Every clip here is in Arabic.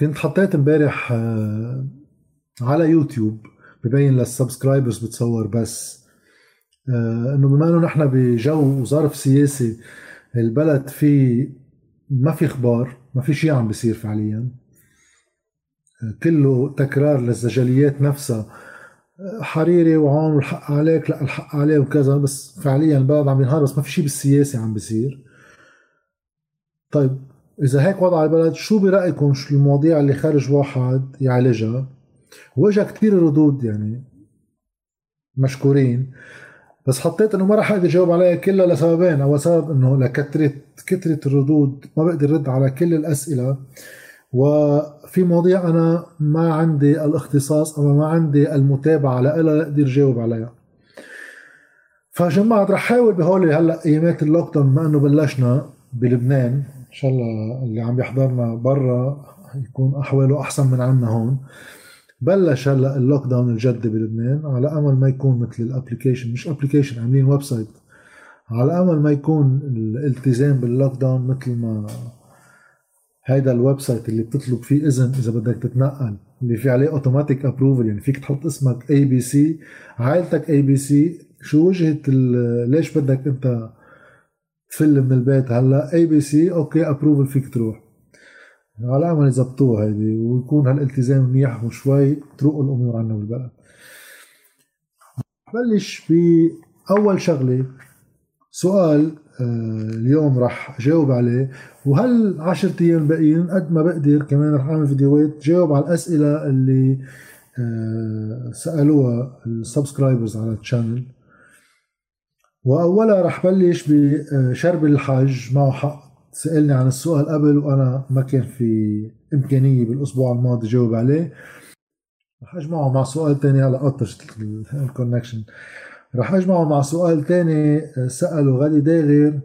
كنت حطيت امبارح آه، على يوتيوب ببين لل subscribers بتصور بس آه، إنه بما إنه نحن بجو وظرف سياسي البلد في ما في أخبار ما في شيء عم بيصير فعليا. آه، كله تكرار للزجليات نفسها. حريري وعون الحق عليك لا الحق عليه وكذا بس فعليا البلد عم ينهار بس ما في شيء بالسياسة عم بيصير. طيب إذا هيك وضع البلد شو برأيكم؟ شو المواضيع اللي خارج واحد يعالجها؟ واجا كثير ردود يعني مشكورين بس حطيت إنه ما راح أقدر اجاوب عليها كلها لسببين. أول سبب إنه لكثره كثره الردود ما بقدر رد على كل الأسئلة. وفي مواضيع أنا ما عندي الاختصاص أو ما عندي المتابعة لها لاقدر اجاوب عليها. فجماعة رح احاول بهول هلأ أيامات ال lockdown بما إنه بلشنا بلبنان. إن شاء الله اللي عم يحضرنا برا يكون أحواله أحسن من عنا هون. بلش هلا ال lockdown الجدي بلبنان. على أمل ما يكون مثل ال application مش application عاملين website. على أمل ما يكون الالتزام بال lockdown مثل ما هيدا ال website اللي بتطلب فيه إذن إذا بدك تتنقل اللي في عليه automatic approval يعني فيك تحط اسمك ABC عائلتك ABC شو وجهة ليش بدك أنت تفل من البيت هلا ABC okay approval فيك تروح. على امل يظبطوها هيدي ويكون هالالتزام منيح وشوي تروق الأمور عنا بالبلد. بلش بأول شغلة. سؤال آه، اليوم راح جاوب عليه. وهل 10 أيام باقيين؟ قد ما بقدر كمان راح أعمل فيديوهات. جاوب على الأسئلة اللي آه، سألوها ال subscribers على ال channel. واولها راح بلش بشرب الحج معه حق. سألني عن السؤال قبل وأنا ما كان في إمكانية بالأسبوع الماضي جاوب عليه. رح أجمعه مع سؤال تاني. هلا قطشت ال connection رح أجمعه مع سؤال تاني. سأله غالي داغر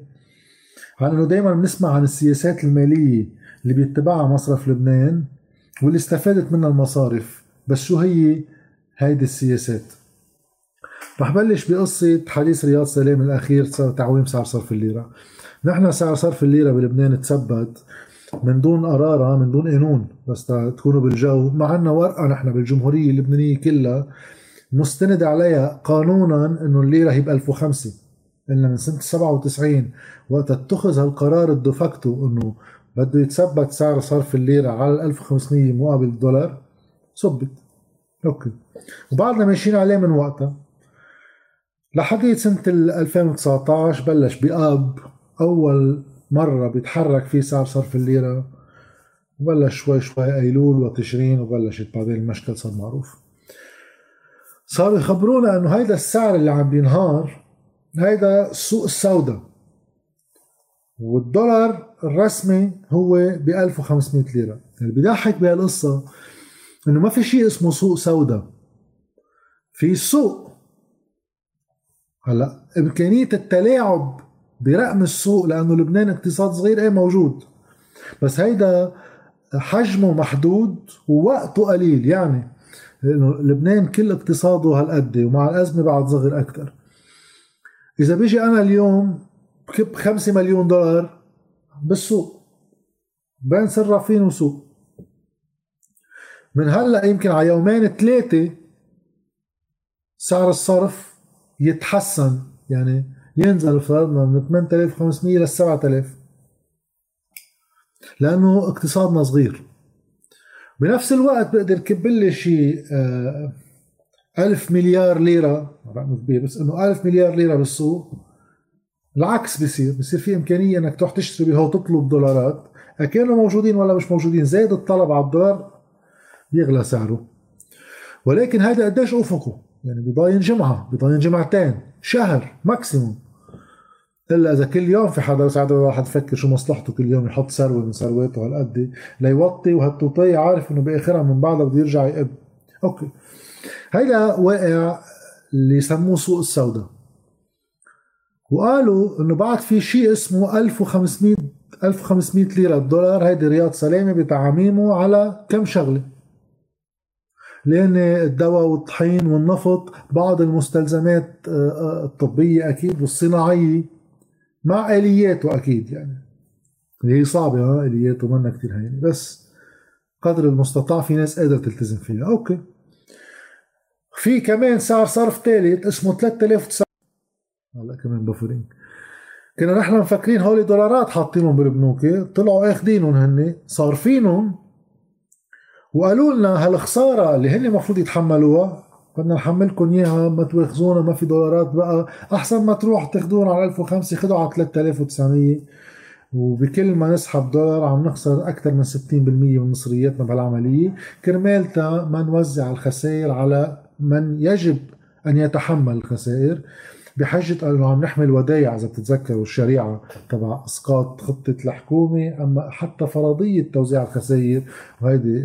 عن إنه دايما بنسمع عن السياسات المالية اللي بيتبعها مصرف لبنان واللي استفادت منها المصارف. بس شو هي هيدي السياسات؟ رح بلش بقصة حديث رياض سلام الأخير تعويم سعر صرف الليرة. نحن سعر صرف الليرة بلبنان تثبت من دون قرارة من دون قانون بس تكونوا بالجو. ما عنا ورقة نحن بالجمهورية اللبنانية كلها مستند عليها قانونا إنه الليرة هي ب 1005 قلنا من سنة 97 وقت اتخذ هالقرار ال de facto إنه بده يتثبت سعر صرف الليرة على 1500 مقابل الدولار صبت okay. وبعدنا ماشيين عليه من وقتها. لحد سنة 2019 بلش بآب أول مرة بيتحرك فيه سعر صرف الليرة. وبلش شوي شوي أيلول وتشرين وبلشت بعدين المشكل صار معروف. صاروا يخبرونا إنه هيدا السعر اللي عم بينهار هيدا السوق السوداء. والدولار الرسمي هو ب 1500 ليرة. اللي بيضحك بهالقصة إنه ما في شيء اسمه سوق سوداء. في سوق هلا إمكانية التلاعب برقم السوق لأنه لبنان اقتصاد صغير إيه موجود. بس هيدا حجمه محدود ووقته قليل يعني لأنه لبنان كل اقتصاده هالقد ومع الأزمة بعد صغر أكثر إذا بيجي أنا اليوم بكب 5 مليون دولار بالسوق بين صرافين وسوق. من هلأ يمكن على يومين ثلاثة سعر الصرف يتحسن يعني ينزل فرضنا من 8500 ل 7000 لأنه اقتصادنا صغير. بنفس الوقت بقدر كب لي شيء آه، ألف مليار ليرة رقم كبير بس إنه ألف مليار ليرة بالسوق. العكس بصير بصير في إمكانية إنك تروح تشتري بها وتطلب دولارات. كانوا موجودين ولا مش موجودين. زاد الطلب على الدولار بيغلى سعره. ولكن هذا قديش أفقه؟ يعني بضاين جمعة بضاين جمعتين شهر ماكسيموم إلا إذا كل يوم في حدا ساعات واحد يفكر شو مصلحته كل يوم يحط ثروه من ثرواته هالقد ليوطي وهالتوطية عارف إنه بآخرها من بعدها بده يرجع يقب. أوكي. هيدا واقع اللي يسموه سوق السوداء. وقالوا إنه بعد في شيء اسمه 1500 1500 ليرة الدولار هيدي رياض سلامه بتعاميمه على كم شغلة؟ لأن الدواء والطحين والنفط بعض المستلزمات آه، آه، الطبية أكيد والصناعيه مع آلياته أكيد يعني. اللي هي صعبة ها الياته منا كثير هينة. بس قدر المستطاع في ناس قادرة تلتزم فيها. أوكي. في كمان سعر صرف ثالث اسمه 3009 هلا كمان بفرين كنا نحن مفكرين هولي دولارات حاطينهم بالبنوك طلعوا آخذينهم هن صارفينهم. وقالوا لنا هالخسارة اللي هن المفروض يتحملوها بدنا نحملكم إياها ما تواخذونا ما في دولارات بقى. أحسن ما تروح تاخذونا على 1005 خذوا على 3900 وبكل ما نسحب دولار عم نخسر أكثر من 60% من مصرياتنا بهالعمليه كرمالتا ما نوزع الخسائر على من يجب أن يتحمل الخسائر. بحجة انه عم نحمل ودايع إذا بتتذكروا الشريعة تبع أسقاط خطة الحكومة أما حتى فرضية توزيع الخسائر وهيدي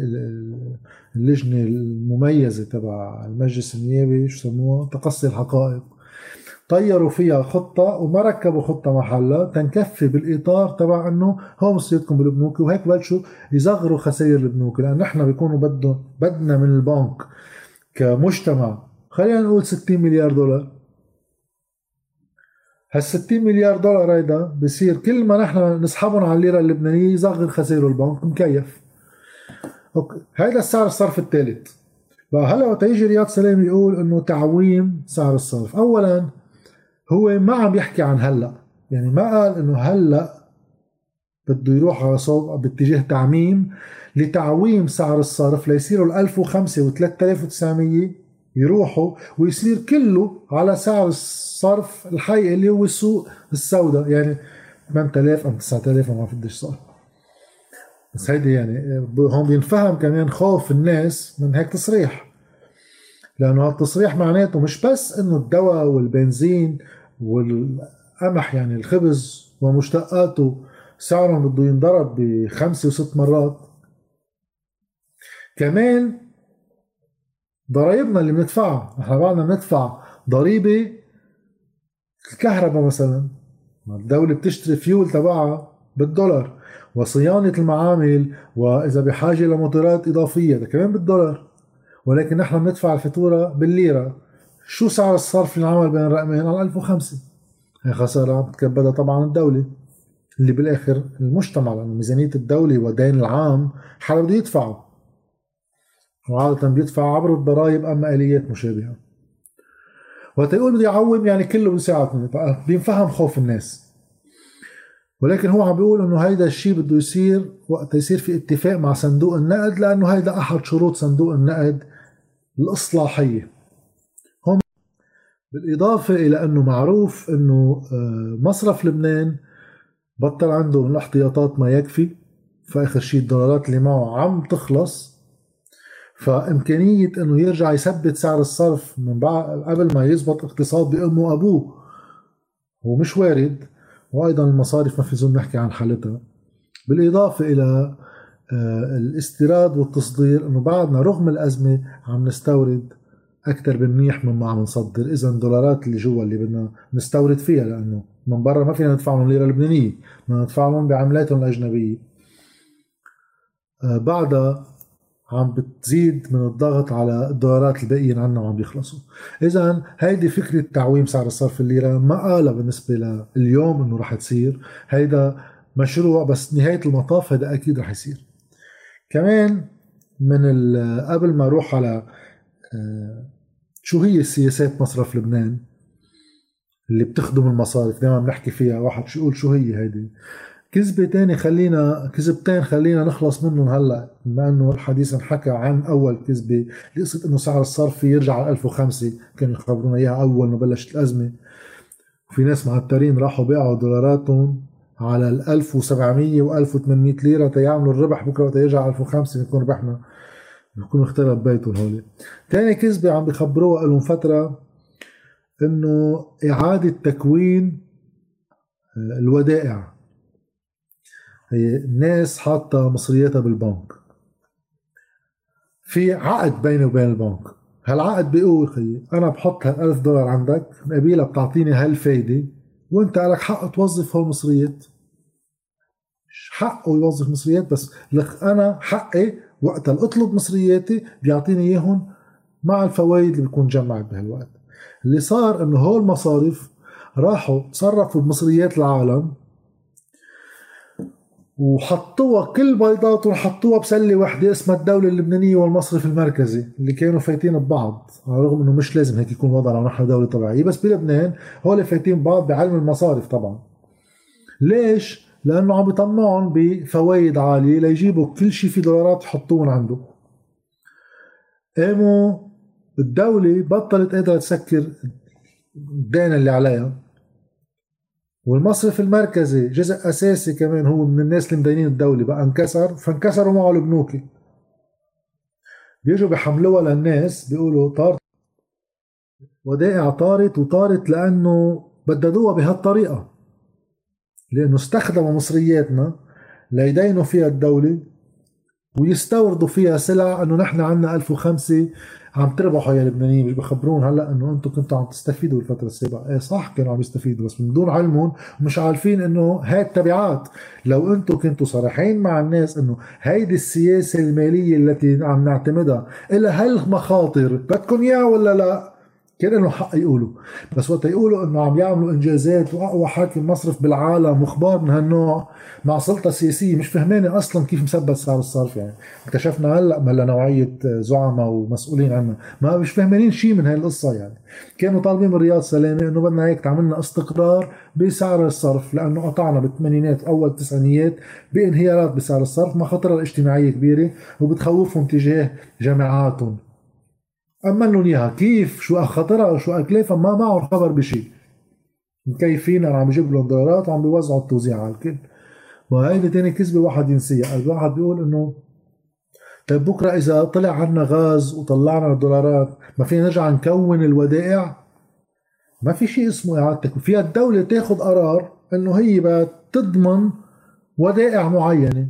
اللجنة المميزة تبع المجلس النيابي شو سموها تقصي الحقائق. طيروا فيها خطة وما ركبوا خطة محلها تنكفي بالإطار تبع أنه هو مصيرتكم بالبنوك وهيك بلشوا يصغروا خسائر البنوك. لأن نحن بيكونوا بدهم بدنا من البنك كمجتمع خلينا نقول 60 مليار دولار. هال 60 مليار دولار هيدا بصير كل ما نحن نسحبهم على الليرة اللبنانية يصغر خسائر البنك مكيف. أوكي هيدا السعر الصرف الثالث. بقى هلا وقت يجي رياض سلام يقول إنه تعويم سعر الصرف. اولا هو ما عم يحكي عن هلأ. يعني ما قال إنه هلأ بده يروح على صوب باتجاه تعميم لتعويم سعر الصرف ليصيروا ال 1005 و 3900 يروحوا ويصير كله على سعر الصرف الحقيقي اللي هو السوق السوداء. يعني 8000 أم 9000 ما بديش صار بس هيدي يعني هون بينفهم كمان خوف الناس من هيك تصريح. لأنه هالتصريح معناته مش بس إنه الدواء والبنزين والقمح يعني الخبز ومشتقاته سعرهم بده ينضرب بخمسة وست مرات كمان ضرائبنا اللي بندفعها إحنا بعدنا بندفع ضريبة الكهرباء مثلا. الدولة بتشتري فيول تبعها بالدولار وصيانة المعامل وإذا بحاجة لموتورات إضافية ده كمان بالدولار. ولكن نحن بندفع الفاتورة بالليرة. شو سعر الصرف اللي عمل بين الرقمين؟ على 1005 هي خسارة بتكبدها طبعا الدولة اللي بالآخر المجتمع لأنه ميزانية الدولة والدين العام حدا بده يدفعه. وعادة بيدفع عبر الضرائب أما آليات مشابهة. وقت يقول بده يعوم يعني كله بيساعدني بينفهم خوف الناس. ولكن هو عم بيقول إنه هيدا الشيء بده يصير وقت يصير في اتفاق مع صندوق النقد لأنه هيدا أحد شروط صندوق النقد الإصلاحية. هم بالإضافة إلى إنه معروف إنه آه، مصرف لبنان بطل عنده من الاحتياطات ما يكفي فآخر شيء الدولارات اللي معه عم تخلص. فإمكانية إنه يرجع يثبت سعر الصرف من بعد قبل ما يزبط اقتصاد بأمه وأبوه. هو مش وارد وأيضا المصارف ما في زول نحكي عن حالتها. بالإضافة إلى آه، الاستيراد والتصدير إنه بعدنا رغم الأزمة عم نستورد أكثر بمنيح مما عم نصدر. اذا الدولارات اللي جوا اللي بدنا نستورد فيها لأنه من برا ما فينا ندفع لهم ليرة لبنانية بدنا ندفع لهم بعملاتهم الأجنبية. آه بعدها عم بتزيد من الضغط على الدولارات الباقيين عنا وعم بيخلصوا. اذا هيدي فكرة تعويم سعر الصرف الليره ما قالها بالنسبة لليوم إنه رح تصير. هيدا مشروع بس نهاية المطاف هذا أكيد رح يصير. كمان من قبل ما أروح على آه، شو هي السياسات مصرف لبنان اللي بتخدم المصارف؟ دائما بنحكي فيها واحد شو يقول شو هي هيدي؟ كذبة تاني خلينا كذبتين خلينا نخلص منهم هلأ بما إنه الحديث انحكى عن أول كذبة قصة إنه سعر الصرف يرجع على 1005 كانوا يخبرونا إياها أول ما بلشت الأزمة. وفي ناس معترين راحوا باعوا دولاراتهم على ال 1700 و 1800 ليرة تيعملوا الربح بكرة وقت يرجع على 1005 بنكون ربحنا بيكونوا اخترب بيتهم هولي. تاني كذبة عم بخبروها لهم فترة إنه إعادة تكوين آه، الودائع. هي الناس حاطة مصرياتها بالبنك. في عقد بيني وبين البنك. هالعقد بيقول خيي أنا بحط هالألف دولار عندك مقابلها بتعطيني هالفايدة وأنت لك حق توظف هالمصريات. حقه يوظف مصريات بس لك أنا حقي وقت أطلب مصرياتي بيعطيني إياهم مع الفوائد اللي بكون جمعت بهالوقت. اللي صار إنه هول المصارف راحوا تصرفوا بمصريات العالم وحطوها كل بيضاتهم حطوها بسلة وحدة اسمها الدولة اللبنانية والمصرف المركزي اللي كانوا فايتين ببعض على الرغم إنه مش لازم هيك يكون وضعنا نحن دولة طبيعية بس بلبنان هول فايتين ببعض بعلم المصارف طبعا. ليش؟ لأنه عم بيطمعهم بفوائد عالية ليجيبوا كل شيء في دولارات يحطوهم عنده. قاموا الدولة بطلت قادرة تسكر الدين اللي عليها. والمصرف المركزي جزء أساسي كمان هو من الناس اللي مدينين الدولة بقى انكسر فانكسروا معه البنوكي بيجوا بيحملوها للناس بيقولوا طارت ودائع طارت وطارت لأنه بددوها بهالطريقة. لأنه استخدموا مصرياتنا ليدينوا فيها الدولة ويستوردوا فيها سلع إنه نحن عندنا 1005 عم تربحوا يا لبنانيين مش بخبرون هلأ إنه أنتم كنتوا عم تستفيدوا بالفترة السابقة. إيه صح كانوا عم يستفيدوا بس من دون علمهم ومش عارفين إنه هاي التبعات. لو أنتم كنتوا صريحين مع الناس إنه هيدي السياسة المالية التي عم نعتمدها لها هالمخاطر بدكم إياها ولا لأ؟ كان لهم حق يقولوا بس وقت يقولوا إنه عم يعملوا إنجازات وأقوى حاكم مصرف بالعالم واخبار من هالنوع مع سلطة سياسية مش فهمانة أصلا كيف مثبت سعر الصرف يعني. اكتشفنا هلأ ملا نوعية زعماء ومسؤولين عنا. ما مش فهمانين شيء من هاي القصة يعني. كانوا طالبين من رياض سلامة إنه بدنا هيك تعملنا استقرار بسعر الصرف لأنه قطعنا بالثمانينات أول التسعينيات بانهيارات بسعر الصرف مخاطرها الاجتماعيه كبيرة وبتخوفهم تجاه جامعاتهم أمنوا إياها كيف شو خطرها شو أكلافها ما معهم خبر بشيء مكيفين عم بجيب لهم دولارات وعم بيوزعوا التوزيع على الكل. وهيدي تاني كذبة واحد ينسيها. الواحد بيقول إنه طيب بكرة إذا طلع عنا غاز وطلعنا الدولارات ما فينا نرجع نكون الودائع؟ ما في شيء اسمه إعادة فيها الدولة تاخذ قرار إنه هي بتضمن ودائع معينة.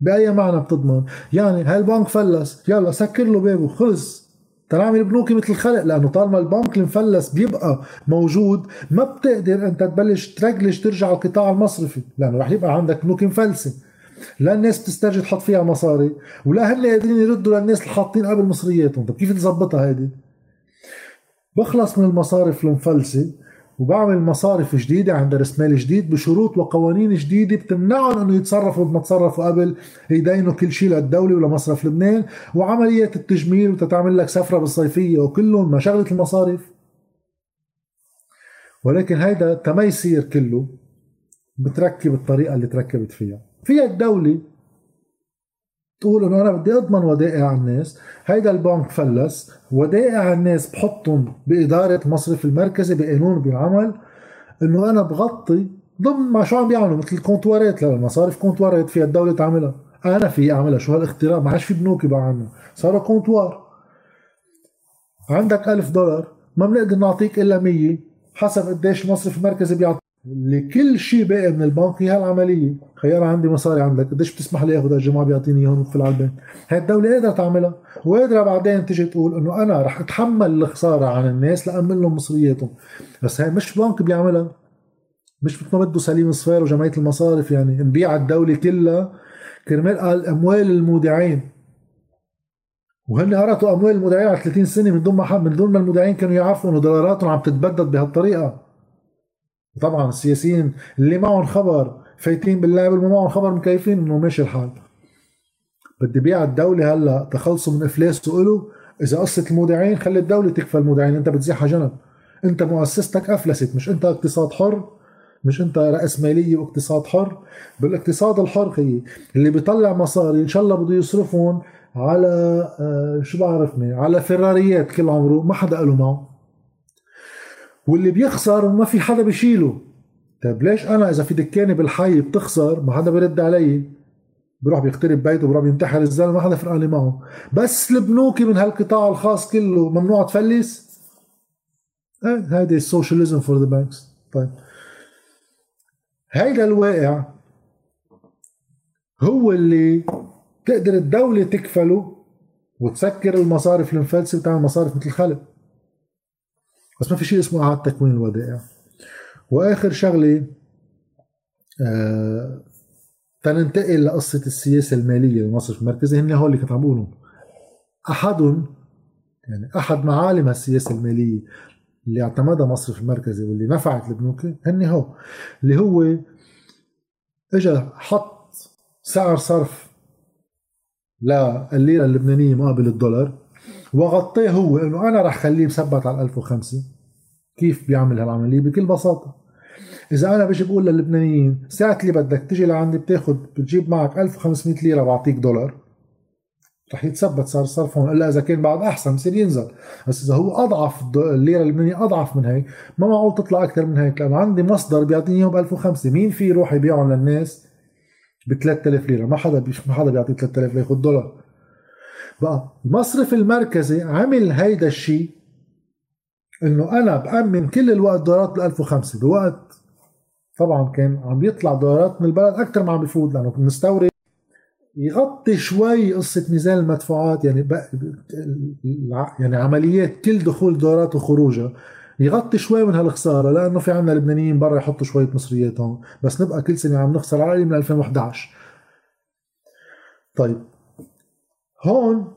بأي معنى بتضمن؟ يعني هالبنك فلس يلا سكر له بابه خلص. تنعمل بنوكي مثل الخلق لأنه طالما البنك المفلس بيبقى موجود ما بتقدر أنت تبلش ترجلش ترجع القطاع المصرفي لأنه رح يبقى عندك بنوك مفلسة. لا الناس بتسترجي تحط فيها مصاري ولا هن قادرين يردوا للناس اللي حاطين قبل مصرياتهم. طب كيف تظبطها هيدي؟ بخلص من المصارف المفلسة وبعمل مصارف جديدة عند راس مال جديد بشروط وقوانين جديدة بتمنعهم إنه يتصرفوا ما تصرفوا قبل يدينوا كل شيء للدولة ولمصرف لبنان وعملية التجميل وتتعمل لك سفرة بالصيفية وكلهم ما شغلة المصارف. ولكن هيدا تما يصير كله بتركب الطريقة اللي تركبت فيها. فيها الدولة تقول إنه أنا بدي أضمن ودائع الناس هيدا البنك فلس. ودائع الناس بحطهم بإدارة المصرف المركزي بقانون بالعمل إنه أنا بغطي ضمن ما شو عم بيعملوا مثل الكونتوارات. للمصارف كونتوارات فيها الدولة تعملها. أنا في أعملها. شو هالاختراع؟ ما عادش في بنوك بقى عنه. صار كونتوار. عندك ألف دولار. ما بنقدر نعطيك إلا 100 حسب قديش المصرف المركزي بيعطي لكل شيء باقي من البنك هي العملية. خيار عندي مصاري عندك. قديش بتسمح لي اخذ الجماعة بيعطيني إياهم في البنك هاي الدولة قادرة تعملها. وقادرة بعدين تيجي تقول إنه أنا رح أتحمل الخسارة عن الناس لأمن لهم مصرياتهم. بس هاي مش بنك بيعملها. مش مثل ما بده سليم صفير وجمعية المصارف يعني نبيع الدولة كلها كرمال قال أموال المودعين. وهن قرطوا أموال المودعين على 30 سنة من دون ما من دون ما المودعين كانوا يعرفوا إنه دولاراتهم عم تتبدد بهالطريقة. طبعا السياسيين اللي معهم خبر فايتين باللعب اللي معهم خبر مكيفين إنه ماشي الحال. بدي بيع الدولة هلأ تخلصوا من افلاس وقلوا إذا قصة المودعين خلي الدولة تكفى المودعين. أنت بتزيحها جنب. أنت مؤسستك أفلست. مش أنت اقتصاد حر مش أنت رأس مالية واقتصاد حر. بالاقتصاد الحر هي اللي بيطلع مصاري إن شاء الله بده يصرفهم على آه شو بعرفني؟ على فراريات كل عمره. ما حدا قاله معه. واللي بيخسر وما في حدا بيشيله. طيب ليش أنا إذا في دكانة بالحي بتخسر ما حدا بيرد علي؟ بروح بيقترب بيته بروح بينتحر الزلمة ما حدا فرقاني معه. بس البنوكة من هالقطاع الخاص كله ممنوع تفلس؟ إيه هيدي ال socialism for the banks طيب. هيدا الواقع هو اللي تقدر الدولة تكفله وتسكر المصارف المفلسة وتعمل مصارف مثل الخلق بس ما في شيء اسمه إعادة تكوين الودائع. وآخر شغلة آه تننتقل لقصة السياسة المالية للمصرف المركزي هن هول اللي كنت عم بقولهم أحدهم يعني أحد معالم السياسة المالية اللي اعتمدها مصرف المركزي واللي نفعت البنوك هن هو اللي هو اجى حط سعر صرف للليره اللبنانية مقابل الدولار. وغطيه هو إنه أنا رح خليه مثبت على 1005 كيف بيعمل هالعملية؟ بكل بساطة. إذا أنا بجي بقول للبنانيين ساعة اللي بدك تجي لعندي بتاخذ بتجيب معك 1500 ليرة بعطيك دولار. رح يتثبت صار الصرف هون إلا إذا كان بعد أحسن بصير ينزل. بس إذا هو أضعف الليرة اللبنانيه أضعف من هيك ما معقول تطلع أكثر من هيك. لأنه عندي مصدر بيعطيني اياه ب 1005 مين في يروح يبيعهم للناس ب 3000 ليرة؟ ما حدا ما حدا بيعطي 3000 لياخذ دولار. بقى المصرف المركزي عمل هيدا الشيء إنه أنا بأمن كل الوقت دولارات ب 1005 بوقت طبعا كان عم بيطلع دولارات من البلد أكثر ما عم بفوت لأنه المستورد يغطي شوي قصة ميزان المدفوعات يعني يعني عمليات كل دخول دولارات وخروجها. يغطي شوي من هالخسارة لأنه في عنا لبنانيين برا يحطوا شوية مصريات هون بس نبقى كل سنة عم نخسر على من 2011 طيب. هون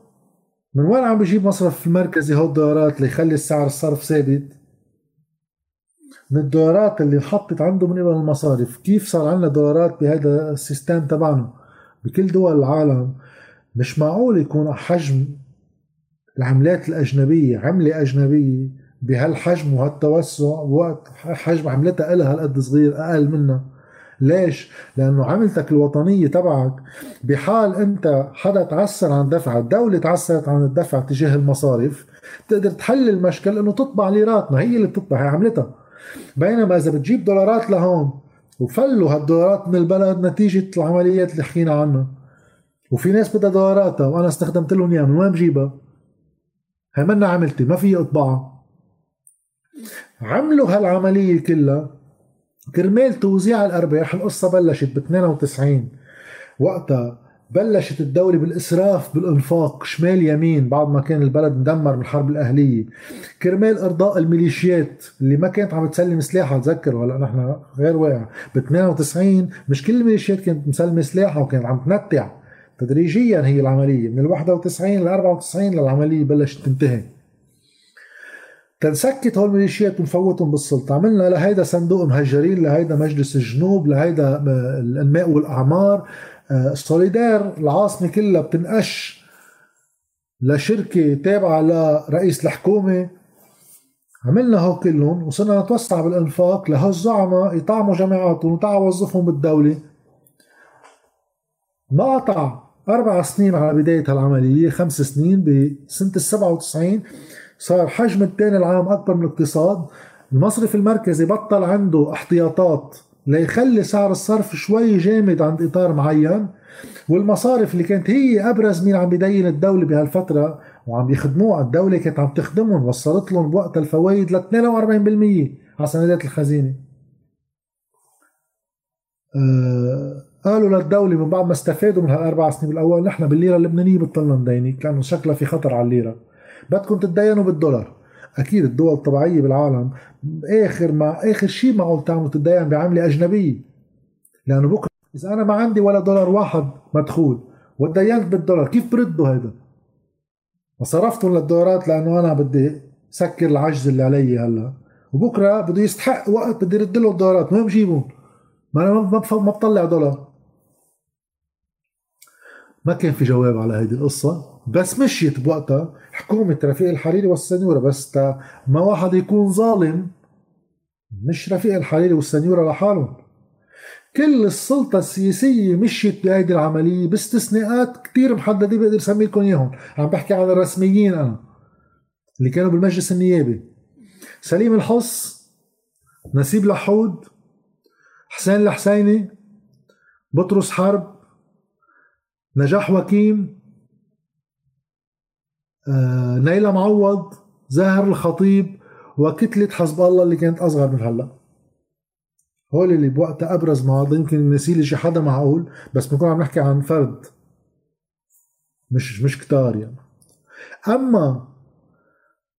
من وين عم بيجيب مصرف المركزي هول الدولارات ليخلي السعر الصرف ثابت؟ من الدولارات اللي انحطت عنده من قبل المصارف. كيف صار عندنا دولارات بهذا السيستم تبعنا؟ بكل دول العالم. مش معقول يكون حجم العملات الأجنبية عملة أجنبية بهالحجم وهالتوسع وقت حجم عملتها إلها هالقد صغير أقل منها. ليش؟ لأنه عملتك الوطنية تبعك بحال أنت حدا تعسر عن دفع الدولة تعسرت عن الدفع تجاه المصارف تقدر تحل المشكل أنه تطبع ليرات ما هي اللي بتطبع هي عملتها بينما إذا بتجيب دولارات لهون وفلوا هالدولارات من البلد نتيجة العمليات اللي حكينا عنها وفي ناس بدها دولاراتها وأنا استخدمت لهم إياها من وين بجيبها؟ هي منا عملتي ما في اطبعها عملوا هالعملية كلها كرمال توزيع الأرباح القصة بلشت ب 92 وقتها بلشت الدولة بالإسراف بالإنفاق شمال يمين بعد ما كان البلد مدمر من الحرب الأهلية. كرمال إرضاء الميليشيات اللي ما كانت عم تسلم سلاحها تذكروا؟ هلا نحن غير واقع. ب 92 مش كل الميليشيات كانت مسلمة سلاحها وكانت عم تنتع تدريجيا هي العملية. من ال 91 ل 94 للعملية بلشت تنتهي. تنسكت هول الميليشيات ونفوتهم بالسلطة. عملنا لهيدا صندوق مهجرين لهيدا مجلس الجنوب لهيدا الانماء والأعمار. سوليدار العاصمة كلها بتنقش لشركة تابعة لرئيس الحكومة. عملنا هو كلهم وصرنا نتوسع بالإنفاق لهالزعماء يطعموا جامعاتهم وتعا وظفهم بالدولة. ما قطع أربع سنين على بداية هالعملية خمس سنين بسنة السبعة وتسعين. صار حجم التاني العام أكبر من الاقتصاد. المصرف المركزي بطل عنده احتياطات ليخلي سعر الصرف شوي جامد عند إطار معين والمصارف اللي كانت هي أبرز مين عم بدين الدولة بهالفترة وعم يخدموها. الدولة كانت عم تخدمهم وصلت لهم بوقت الفوائد ل 42% على سندات الخزينة. آه قالوا للدولة من بعد ما استفادوا من هالأربع سنين بالأول نحن بالليرة اللبنانية بطلنا ندينك لأنه شكلها في خطر على الليرة. بدكم تتدينوا بالدولار. أكيد الدول الطبيعية بالعالم آخر ما آخر شيء معقول تعمل تتدين بعملة أجنبية. لأنه بكرة إذا أنا ما عندي ولا دولار واحد مدخول وتدينت بالدولار كيف برده هيدا؟ وصرفتهم للدولارات لأنه أنا بدي سكر العجز اللي علي هلأ. وبكرة بده يستحق وقت بدي يرد له الدولارات وين بجيبهم؟ ما أنا ما ما بطلع دولار. ما كان في جواب على هيدي القصة. بس مشيت بوقتها حكومة رفيق الحريري والسنيورة بس تا ما واحد يكون ظالم مش رفيق الحريري والسنيورة لحالهم. كل السلطة السياسية مشيت بهيدي العملية باستثناءات كتير محددة بقدر أسمي لكم إياهم. عم بحكي عن الرسميين أنا اللي كانوا بالمجلس النيابي. سليم الحص نسيب لحود حسين الحسيني بطرس حرب نجاح وكيم نيلة معوض زاهر الخطيب وكتلة حزب الله اللي كانت أصغر من هلا. هول اللي بوقتها أبرز مع يمكن نسيلي شي حدا معقول بس بنكون عم نحكي عن فرد. مش مش كتار يعني. أما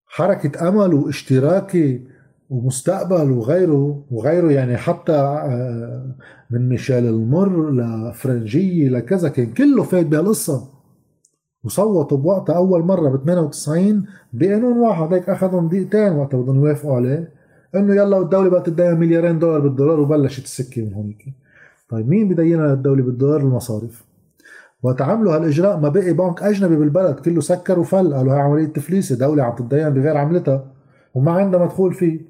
حركة أمل واشتراكي ومستقبل وغيره وغيره يعني حتى آه، من ميشيل المر لفرنجية لكذا كان كله فات بهالقصة. وصوتوا بوقتها أول مرة ب 98 بقانون واحد. هيك أخذهم دقيقتين وقتها بدهم يوافقوا عليه. إنه يلا الدولة بقى تدين مليارين دولار بالدولار وبلشت السكة من هونيك. طيب مين بدينها للدولة بالدولار؟ المصارف. وتعاملوا هالإجراء ما بقي بنك أجنبي بالبلد. كله سكر وفل. قالوا هاي عملية تفليسه دوله عم تتدين بغير عملتها. وما عندها مدخول فيه.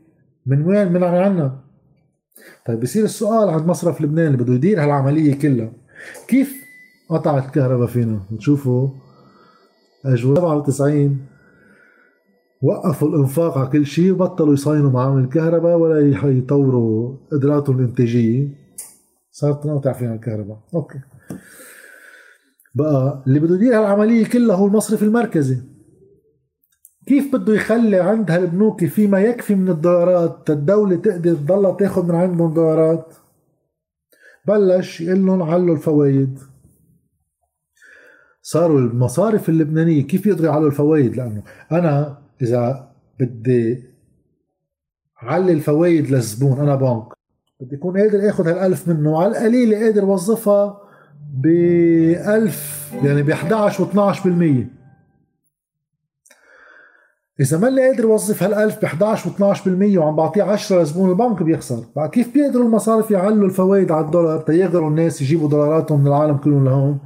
من وين؟ من عنا. طيب بصير السؤال عند مصرف لبنان اللي بده يدير هالعملية كلها. كيف قطعت الكهرباء فينا؟ نشوفوا اجوا 97 وقفوا الإنفاق على كل شيء وبطلوا يصينوا معامل الكهرباء ولا يطوروا قدراتهم الإنتاجية. صارت تنقطع فينا الكهرباء. أوكي. بقى اللي بده يدير هالعملية كلها هو المصرف المركزي. كيف بده يخلي عند هالبنوك فيما يكفي من الدولارات؟ الدولة تقدر تضلها تاخذ من عندهم دولارات. بلش يقول لهم علوا الفوائد. صاروا المصارف اللبنانية كيف يقدروا يعلوا الفوائد؟ لأنه أنا إذا بدي علي الفوائد للزبون أنا بنك بدي أكون قادر آخذ هالألف منه على القليلة قادر وظفها ب 1000 يعني ب 11 و12% إذا ما اللي قادر يوظف هال1000 ب 11 و12% وعم بعطيه 10 لزبون البنك بيخسر. كيف بيقدروا المصارف يعلوا الفوائد على الدولار؟ تيقدروا الناس يجيبوا دولاراتهم من العالم كلهم لهون.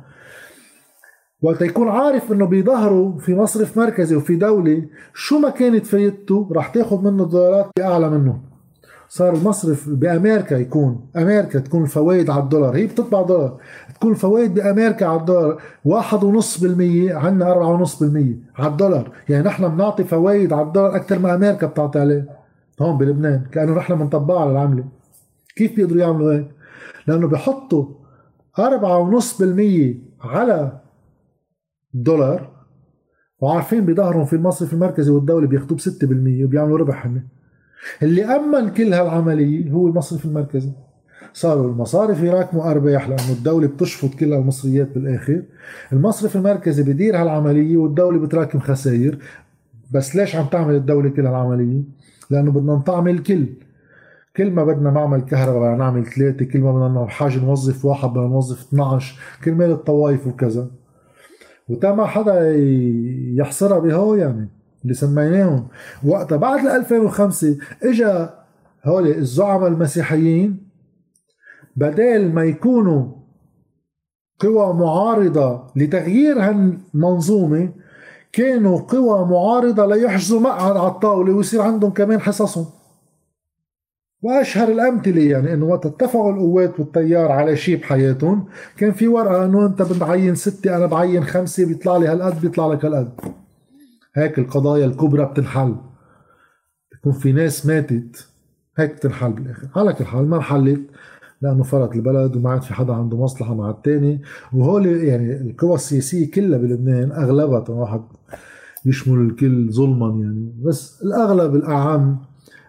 وقت يكون عارف إنه بيظهروا في مصرف مركزي وفي دولة شو ما كانت فايدته رح تاخذ منه الدولارات أعلى منه. صار المصرف بأمريكا يكون أمريكا تكون الفوائد على الدولار هي بتطبع دولار. تكون الفوائد بأمريكا على الدولار واحد ونص بالمية عنا أربعة ونص بالمية على الدولار. يعني نحن بنعطي فوائد على الدولار أكثر ما أمريكا بتعطي عليه. هون بلبنان كأنه نحن بنطبقها على العملة. كيف بيقدروا يعملوا هيك؟ لأنه بحطوا أربعة ونص بالمية على الدولار وعارفين بظهرهم في المصرف المركزي والدولة بياخذوه ب 6% وبيعملوا ربح هن اللي أمن كل هالعملية هو المصرف المركزي. صاروا المصارف يراكموا أرباح لأنه الدولة بتشفط كل المصريات بالآخر. المصرف المركزي بدير هالعملية والدولة بتراكم خسائر. بس ليش عم تعمل الدولة كل هالعملية؟ لأنه بدنا نطعم الكل كل ما بدنا نعمل كهرباء بدنا نعمل ثلاثة كل ما بدنا حاجة نوظف واحد بدنا نوظف 12 كرمال الطوائف وكذا. وتا ما حدا يحصرها بهو يعني اللي سميناهم. وقتها بعد 2005 اجى هول الزعماء المسيحيين بدل ما يكونوا قوى معارضة لتغيير هالمنظومة كانوا قوى معارضة ليحجزوا مقعد على الطاولة ويصير عندهم كمان حصصهم. وأشهر الأمثلة يعني إنه وقت اتفقوا القوات والتيار على شيء بحياتهم كان في ورقة إنه أنت بتعين ستة أنا بعين خمسة بيطلع لي هالقد بيطلع لك هالقد. هيك القضايا الكبرى بتنحل. بيكون في ناس ماتت هيك بتنحل بالآخر. على كل حال ما انحلت لأنه فرط البلد وما عاد في حدا عنده مصلحة مع الثاني وهول يعني القوى السياسية كلها بلبنان اغلبها واحد يشمل الكل ظلما يعني. بس الأغلب الأعم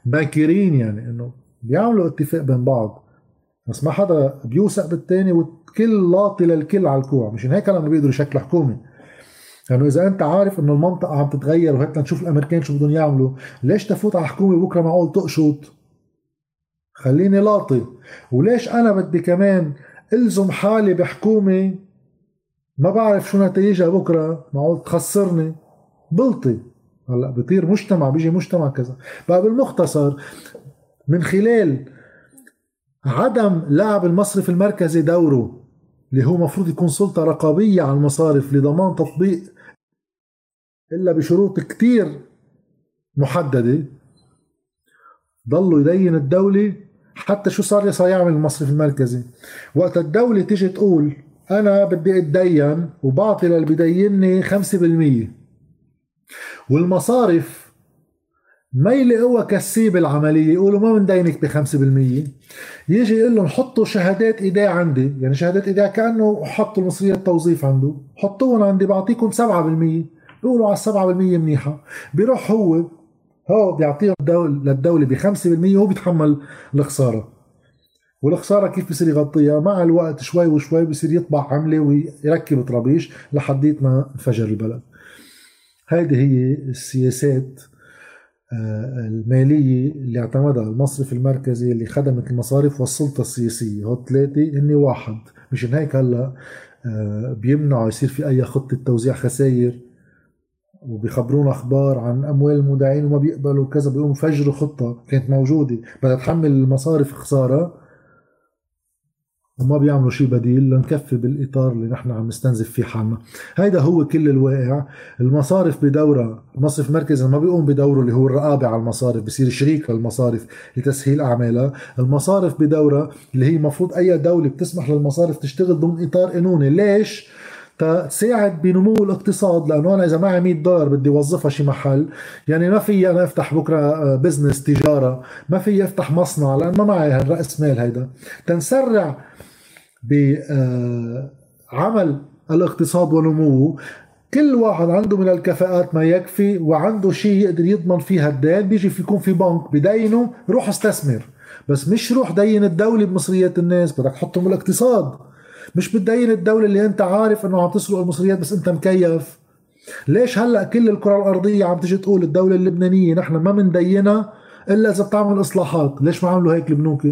باكرين يعني إنه بيعملوا اتفاق بين بعض. بس ما حدا بيوثق بالثاني والكل لاطي للكل على الكوع. مشان هيك لما بيقدروا يشكلوا حكومة. لأنه يعني إذا أنت عارف إنه المنطقة عم تتغير وهيك نشوف الأمريكان شو بدهم يعملوا ليش تفوت على حكومه بكرة معقول تقشط خليني لاطي. وليش أنا بدي كمان ألزم حالي بحكومة؟ ما بعرف شو نتائجها بكرة. معقول تخسرني. بلطي. هلأ بيطير مجتمع بيجي مجتمع كذا. بقى بالمختصر من خلال عدم لعب المصرف المركزي دوره اللي هو مفروض يكون سلطة رقابية على المصارف لضمان تطبيق إلا بشروط كتير محددة ضلوا يدين الدولة حتى شو صار يعمل المصرف المركزي. وقت الدولة تيجي تقول أنا بدي أتدين وبعطي للي بديني 5% والمصارف ما يلاقوها كسيب العملية. يقولوا ما بندينك ب 5% يجي يقول لهم حطوا شهادات ايداع عندي. يعني شهادات ايداع كأنه حطوا المصرية التوظيف عنده. حطوهم عندي بعطيكم 7% يقولوا على 7% منيحة. بيروح هو هو بيعطيهم للدولة ب 5% وهو بيتحمل الخسارة. والخسارة كيف بصير يغطيها؟ مع الوقت شوي وشوي بصير يطبع عملة ويركب طرابيش لحديت ما انفجر البلد. هذه هي السياسات آه، المالية اللي اعتمدها المصرف المركزي اللي خدمت المصارف والسلطة السياسية. هو ثلاثة هني واحد. مشان هيك هلا آه، بيمنعوا يصير في أي خطة توزيع خسائر وبيخبرونا أخبار عن أموال المودعين وما بيقبلوا كذا بيقوموا فجروا خطة كانت موجودة. بدها تحمل المصارف خسارة وما بيعملوا شيء بديل لنكفي بالإطار اللي نحن عم نستنزف فيه حالنا. هيدا هو كل الواقع. المصارف بدورها المصرف المركزي ما بيقوم بدوره اللي هو الرقابة على المصارف بصير شريك للمصارف لتسهيل أعمالها. المصارف بدورها اللي هي المفروض أي دولة بتسمح للمصارف تشتغل ضمن إطار قانوني. ليش؟ تساعد بنمو الاقتصاد لأنه أنا إذا معي 100 دولار بدي اوظفها شي محل يعني ما في أنا أفتح بكرة بزنس تجارة ما في أفتح مصنع لأن ما معي هالرأس مال هيدا. تنسرع بعمل الاقتصاد ونموه كل واحد عنده من الكفاءات ما يكفي وعنده شيء يقدر يضمن فيها الدين بيجي في يكون في بنك بدينه روح استثمر. بس مش روح دين الدولة بمصريات الناس بدك تحطهم بالاقتصاد. مش بتدين الدولة اللي أنت عارف إنه عم تسرق المصريات بس أنت مكيف. ليش هلأ كل الكرة الأرضية عم تجي تقول الدولة اللبنانية نحن ما مندينها إلا إذا بتعمل إصلاحات؟ ليش ما عملوا هيك البنوك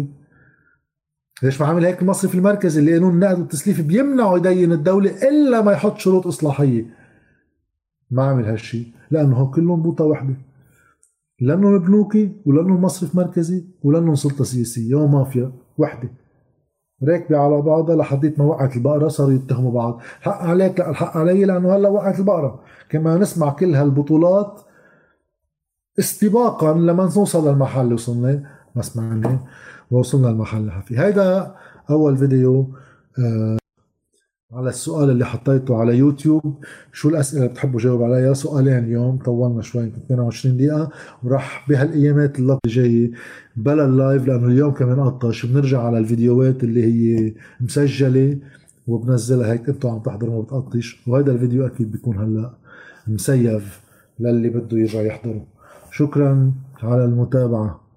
ليش ما عمل هيك المصرف المركزي اللي قانون النقد والتسليف بيمنعه يدين الدولة إلا ما يحط شروط إصلاحية؟ ما عمل هالشيء لأنه كلهم بوطة وحدة لأنه بنوكي ولأنه المصرف مركزي ولأنه سلطة سياسية ومافيا وحدة راكبة على بعضها لحديت ما وقعت البقرة صاروا يتهموا بعض. الحق عليك لا الحق علي لأنه هلأ وقعت البقرة. كما نسمع كل هالبطولات استباقا لما نوصل للمحل اللي وصلنا ما سمعنا ووصلنا المحل فيه هيدا أول فيديو آه على السؤال اللي حطيته على يوتيوب شو الأسئلة اللي بتحبوا جاوب عليها؟ سؤالين اليوم طولنا شوي يمكن 22 دقيقة. وراح بهالايامات اللي جاية بلا اللايف لأنه اليوم كمان قطش بنرجع على الفيديوهات اللي هي مسجلة وبنزلها. هيك أنتم عم تحضروا ما بتقطش وهذا الفيديو أكيد بيكون هلأ مسيف للي بده يرجع يحضره. شكرا على المتابعة.